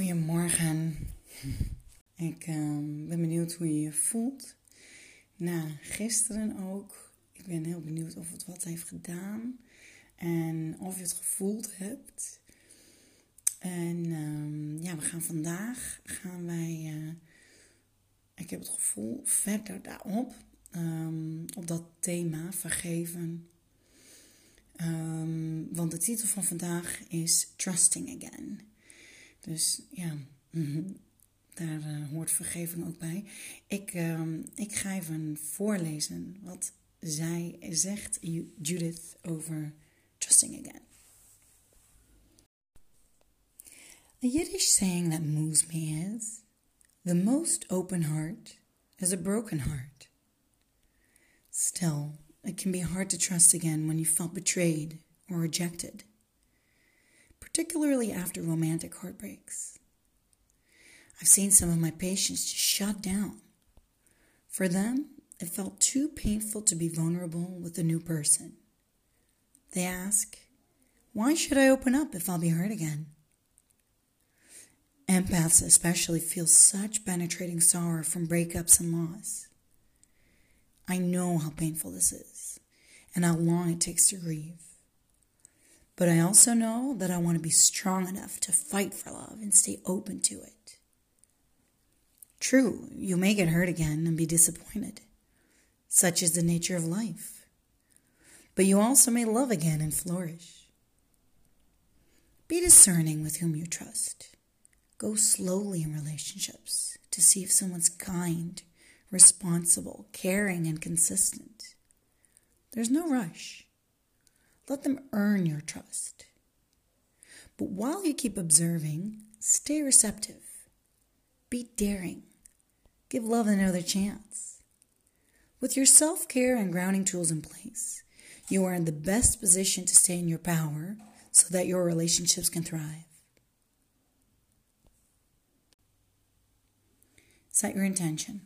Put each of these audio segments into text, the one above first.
Goedemorgen. Ik um, ben benieuwd hoe je je voelt. Na gisteren ook. Ik ben heel benieuwd of het wat heeft gedaan. En of je het gevoeld hebt. En um, ja, we gaan vandaag gaan wij. Uh, ik heb het gevoel verder daarop. Um, op dat thema vergeven. want de titel van vandaag is Trusting Again. Dus ja, mhm, daar uh, hoort vergeving ook bij. Ik, uh, ik ga even voorlezen wat zij zegt, Judith, over trusting again. A Yiddish saying that moves me is The most open heart is a broken heart. Still, it can be hard to trust again when you felt betrayed or rejected particularly after romantic heartbreaks. I've seen some of my patients just shut down. For them, it felt too painful to be vulnerable with a new person. They ask, Why should I open up if I'll be hurt again? Empaths especially feel such penetrating sorrow from breakups and loss. I know how painful this is and how long it takes to grieve. But I also know that I want to be strong enough to fight for love and stay open to it. True, you may get hurt again and be disappointed. Such is the nature of life. But you also may love again and flourish. Be discerning with whom you trust. Go slowly in relationships to see if someone's kind, responsible, caring, and consistent. There's no rush. Let them earn your trust. But while you keep observing, stay receptive. Be daring. Give love another chance. With your self care and grounding tools in place, you are in the best position to stay in your power so that your relationships can thrive. Set your intention.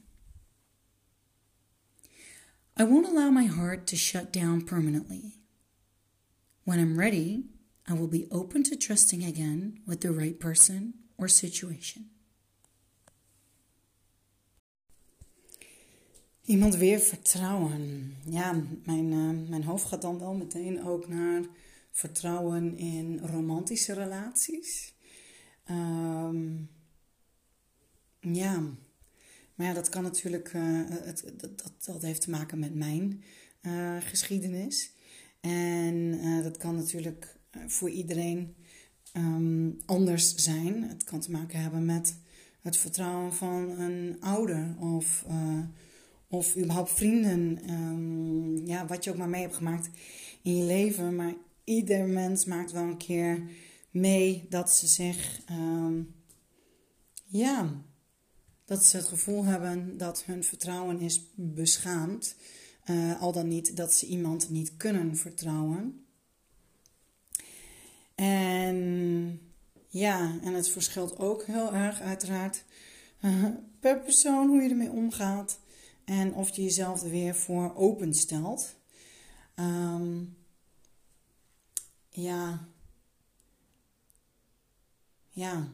I won't allow my heart to shut down permanently. When I'm ready, I will be open to trusting again with the right person or situation. Iemand weer vertrouwen. Ja, mijn, uh, mijn hoofd gaat dan wel meteen ook naar vertrouwen in romantische relaties. Um, ja, maar ja, dat kan natuurlijk, uh, het, dat, dat, heeft te maken met mijn uh, geschiedenis. En uh, dat kan natuurlijk uh, voor iedereen um, anders zijn. Het kan te maken hebben met het vertrouwen van een ouder of, uh, of überhaupt vrienden. Um, ja, wat je ook maar mee hebt gemaakt in je leven. Maar ieder mens maakt wel een keer mee dat ze zich, um, ja, dat ze het gevoel hebben dat hun vertrouwen is beschaamd. Uh, al dan niet dat ze iemand niet kunnen vertrouwen. En ja, en het verschilt ook heel erg uiteraard uh, per persoon hoe je ermee omgaat. En of je jezelf er weer voor openstelt. Um, ja. Ja.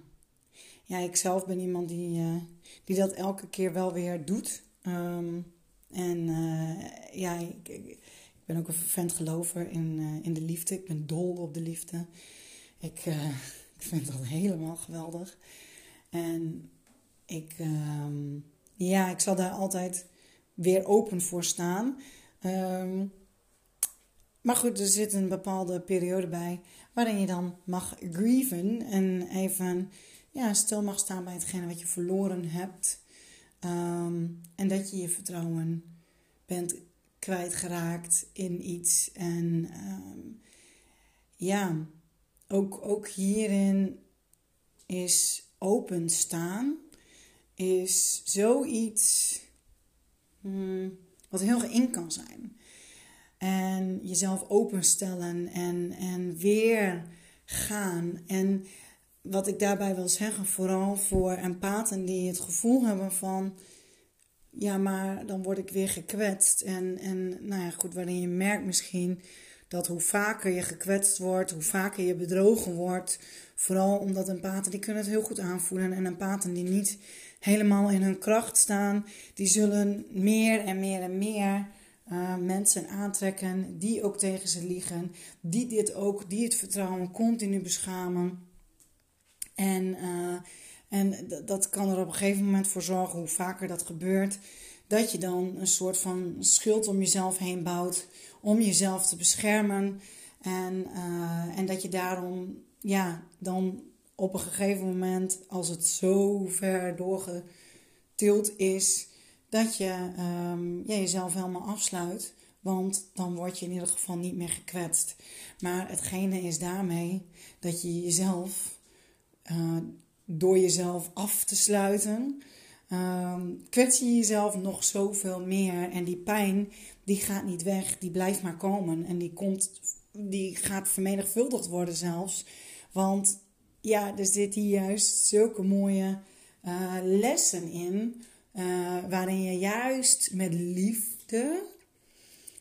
Ja, ik zelf ben iemand die, uh, die dat elke keer wel weer doet. Um, en uh, ja, ik, ik, ben ook een vervent gelover in, uh, in de liefde. Ik ben dol op de liefde. Ik, uh, ik vind dat helemaal geweldig. En ik, um, ja, ik zal daar altijd weer open voor staan. Um, maar goed, er zit een bepaalde periode bij waarin je dan mag grieven en even ja, stil mag staan bij hetgene wat je verloren hebt. Um, en dat je je vertrouwen bent kwijtgeraakt in iets. En um, ja, ook, ook hierin is openstaan, is zoiets hmm, wat heel in kan zijn. En jezelf openstellen en, en weer gaan. En wat ik daarbij wil zeggen, vooral voor empathen die het gevoel hebben van ja, maar dan word ik weer gekwetst. En, en nou ja, goed, waarin je merkt misschien dat hoe vaker je gekwetst wordt, hoe vaker je bedrogen wordt. Vooral omdat empathen, die kunnen het heel goed aanvoelen. En empathen die niet helemaal in hun kracht staan, die zullen meer en meer en meer uh, mensen aantrekken die ook tegen ze liegen. Die dit ook, die het vertrouwen continu beschamen. En... Uh, en dat kan er op een gegeven moment voor zorgen, hoe vaker dat gebeurt, dat je dan een soort van schild om jezelf heen bouwt, om jezelf te beschermen. En, uh, en dat je daarom, ja, dan op een gegeven moment, als het zo ver doorgetild is, dat je ja, jezelf helemaal afsluit. Want dan word je in ieder geval niet meer gekwetst. Maar hetgene is daarmee dat je jezelf uh, door jezelf af te sluiten, um, kwets je jezelf nog zoveel meer. En die pijn, die gaat niet weg, die blijft maar komen. En die, komt, die gaat vermenigvuldigd worden zelfs. Want ja, er zitten juist zulke mooie uh, lessen in. Uh, waarin je juist met liefde,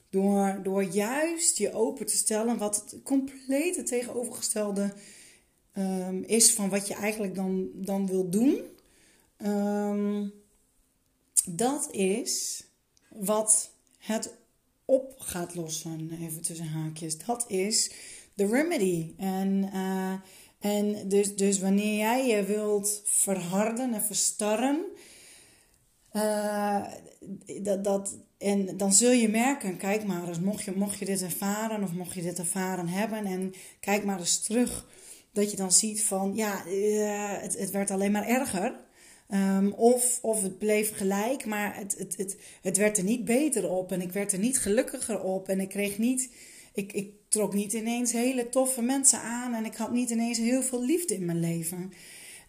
door, door juist je open te stellen, wat het complete tegenovergestelde um, is van wat je eigenlijk dan, dan wil doen. Um, dat is wat het op gaat lossen, even tussen haakjes. Dat is de remedy. En, uh, en dus, dus wanneer jij je wilt verharden en verstarren, uh, dat, dat, en dan zul je merken, kijk maar eens, mocht je, mocht je dit ervaren of mocht je dit ervaren hebben, en kijk maar eens terug dat je dan ziet van ja, uh, het, het werd alleen maar erger. Um, of, of het bleef gelijk, maar het, het, het, het werd er niet beter op en ik werd er niet gelukkiger op en ik kreeg niet, ik, ik trok niet ineens hele toffe mensen aan en ik had niet ineens heel veel liefde in mijn leven.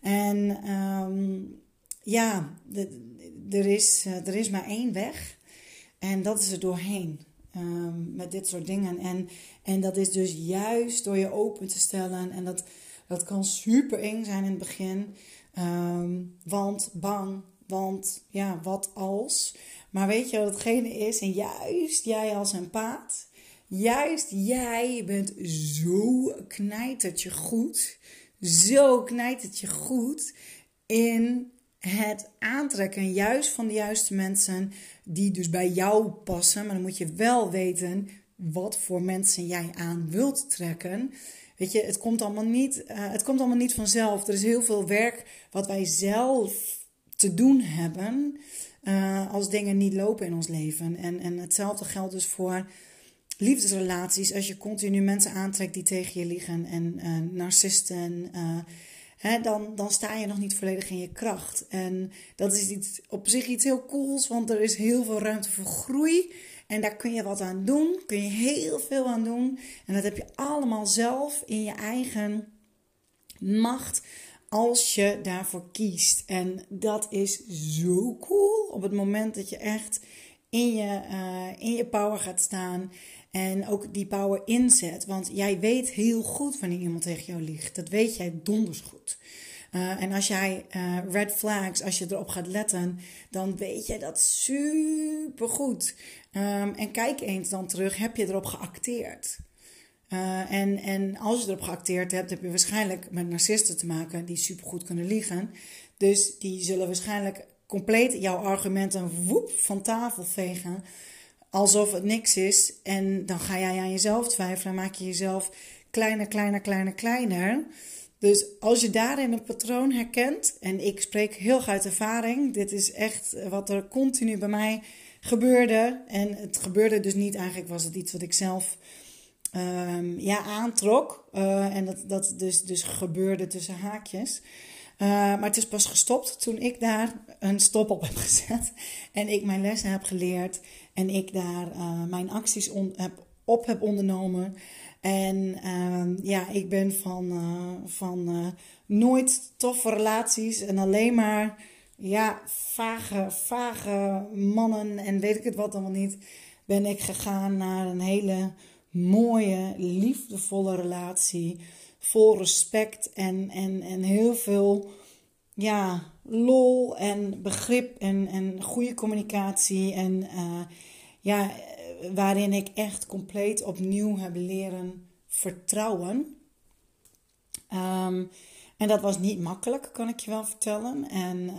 En um, ja, er, is, uh, er is maar één weg en dat is er doorheen. Um, met dit soort dingen. En, en dat is dus juist door je open te stellen. En dat, dat kan super eng zijn in het begin. Um, want bang, want ja, wat als. Maar weet je wat hetgene is? En juist jij als een paard, juist jij bent zo knijtertje goed, zo knijtertje goed in het aantrekken juist van de juiste mensen die dus bij jou passen. Maar dan moet je wel weten wat voor mensen jij aan wilt trekken. Weet je, het komt allemaal niet, uh, het komt allemaal niet vanzelf. Er is heel veel werk wat wij zelf te doen hebben uh, als dingen niet lopen in ons leven. En, en hetzelfde geldt dus voor liefdesrelaties. Als je continu mensen aantrekt die tegen je liegen en uh, narcisten hè, dan, dan sta je nog niet volledig in je kracht. En dat is iets, op zich iets heel cools, want er is heel veel ruimte voor groei. En daar kun je wat aan doen, kun je heel veel aan doen. En dat heb je allemaal zelf in je eigen macht als je daarvoor kiest. En dat is zo cool op het moment dat je echt in je, uh, in je power gaat staan. En ook die power inzet. Want jij weet heel goed wanneer iemand tegen jou liegt. Dat weet jij donders goed. Uh, en als jij uh, red flags, als je erop gaat letten, dan weet je dat super goed. Um, en kijk eens dan terug, heb je erop geacteerd? Uh, en, en als je erop geacteerd hebt, heb je waarschijnlijk met narcisten te maken die supergoed kunnen liegen. Dus die zullen waarschijnlijk compleet jouw argumenten woep van tafel vegen alsof het niks is. En dan ga jij aan jezelf twijfelen. maak je jezelf kleiner, kleiner, kleiner, kleiner. Dus als je daarin een patroon herkent, en ik spreek heel uit ervaring, dit is echt wat er continu bij mij gebeurde. En het gebeurde dus niet, eigenlijk was het iets wat ik zelf um, ja, aantrok. Uh, en dat, dat dus, dus gebeurde tussen haakjes. Uh, maar het is pas gestopt toen ik daar een stop op heb gezet. En ik mijn lessen heb geleerd. En ik daar uh, mijn acties op heb ondernomen. En ehm, ja, ik ben van, uh, van uh, nooit toffe relaties en alleen maar ja, vage, vage mannen en weet ik het wat allemaal niet. Ben ik gegaan naar een hele mooie, liefdevolle relatie. Vol respect en, en, en heel veel ja, lol en begrip en, en goede communicatie. En uh, ja, waarin ik echt compleet opnieuw heb leren vertrouwen. Um, en dat was niet makkelijk, kan ik je wel vertellen. En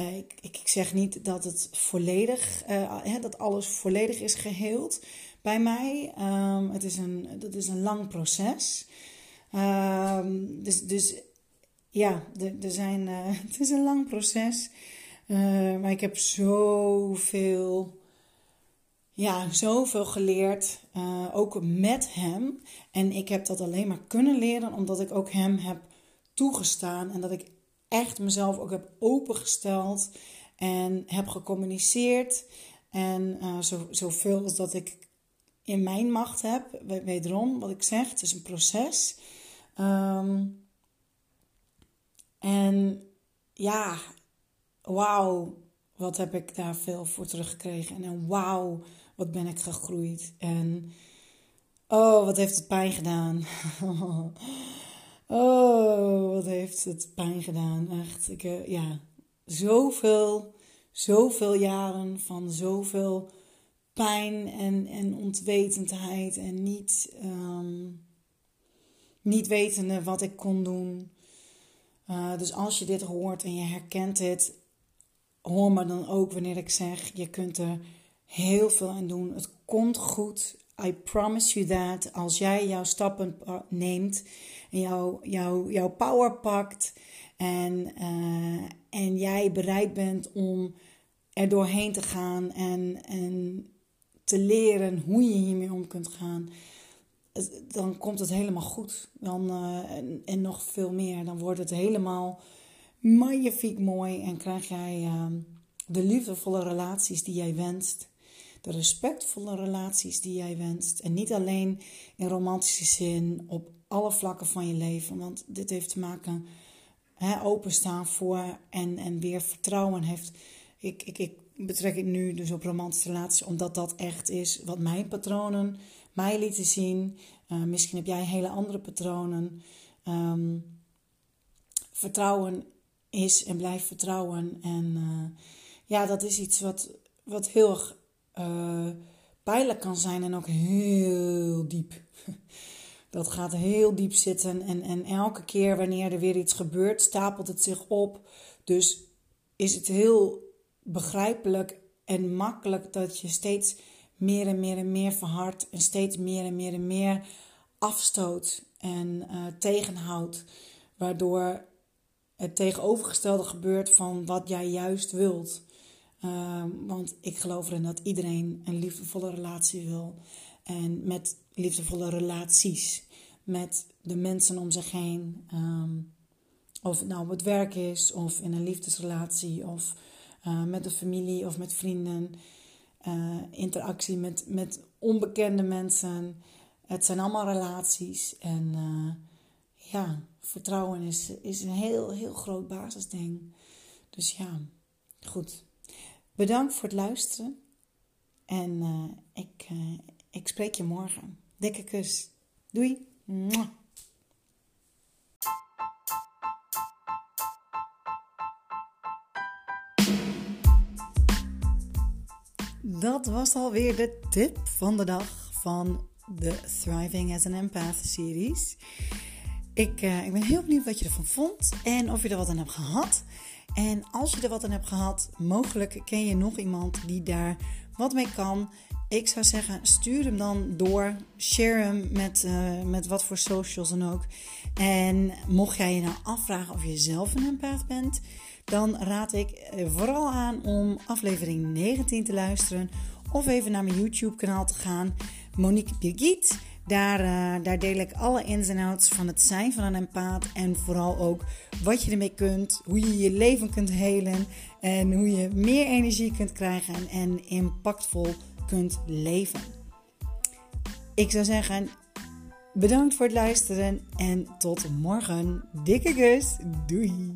uh, ik, ik, zeg niet dat het volledig, uh, dat alles volledig is geheeld bij mij. Um, het is een, dat is een lang proces. Um, dus, dus ja, er zijn, uh, het is een lang proces. maar ik heb zoveel ja, zoveel geleerd, uh, ook met hem. En ik heb dat alleen maar kunnen leren omdat ik ook hem heb toegestaan en dat ik echt mezelf ook heb opengesteld en heb gecommuniceerd. En zo, zoveel als dat ik in mijn macht heb, wederom wat ik zeg, het is een proces. Um, en ja, wauw, wat heb ik daar veel voor teruggekregen. En wauw, wat ben ik gegroeid. En oh, wat heeft het pijn gedaan. oh, wat heeft het pijn gedaan. Echt, ik, uh, ja, zoveel, zoveel jaren van zoveel pijn en, en ontwetendheid en niet, um, niet wetende wat ik kon doen. Uh, dus als je dit hoort en je herkent het, hoor me dan ook wanneer ik zeg: je kunt er heel veel aan doen. Het komt goed. I promise you that. Als jij jouw stappen neemt en jouw, jouw, jouw power pakt en, uh, en jij bereid bent om er doorheen te gaan en, en te leren hoe je hiermee om kunt gaan, dan komt het helemaal goed. Dan, uh, en, en, nog veel meer. Dan wordt het helemaal magnifiek mooi en krijg jij uh, de liefdevolle relaties die jij wenst de respectvolle relaties die jij wenst. En niet alleen in romantische zin, op alle vlakken van je leven. Want dit heeft te maken hè, openstaan voor en, en weer vertrouwen heeft. Ik, ik, ik betrek het nu dus op romantische relaties, omdat dat echt is wat mijn patronen mij lieten zien. Uh, misschien heb jij hele andere patronen. Um, vertrouwen is en blijft vertrouwen. En uh, ja, dat is iets wat, wat heel erg uh, pijnlijk kan zijn en ook heel diep. Dat gaat heel diep zitten en, en elke keer wanneer er weer iets gebeurt, stapelt het zich op. Dus is het heel begrijpelijk en makkelijk dat je steeds meer en meer en meer verhardt en steeds meer en meer en meer afstoot en uh, tegenhoudt, waardoor het tegenovergestelde gebeurt van wat jij juist wilt. Ehm, want ik geloof erin dat iedereen een liefdevolle relatie wil. En met liefdevolle relaties. Met de mensen om zich heen. Ehm, of het nou op het werk is, of in een liefdesrelatie, of uh, met de familie of met vrienden. Uh, interactie met, met onbekende mensen. Het zijn allemaal relaties. En uh, ja, vertrouwen is, is een heel, heel groot basisding. Dus ja, goed. Bedankt voor het luisteren. En uh, ik, ik spreek je morgen. Dikke kus. Doei. Dat was alweer de tip van de dag van de Thriving as an Empath series. Ik, uh, ik ben heel benieuwd wat je ervan vond en of je er wat aan hebt gehad. En als je er wat aan hebt gehad, mogelijk ken je nog iemand die daar wat mee kan. Ik zou zeggen, stuur hem dan door. Share hem met, uh, met wat voor socials dan ook. En mocht jij je nou afvragen of je zelf een empath bent, dan raad ik vooral aan om aflevering 19 te luisteren. Of even naar mijn YouTube kanaal te gaan. Monique Birgit. Daar, uh, daar deel ik alle ins en outs van het zijn van een empaat. En vooral ook wat je ermee kunt. Hoe je je leven kunt helen. En hoe je meer energie kunt krijgen. En impactvol kunt leven. Ik zou zeggen, Bedankt voor het luisteren en tot morgen. Dikke kus. Doei.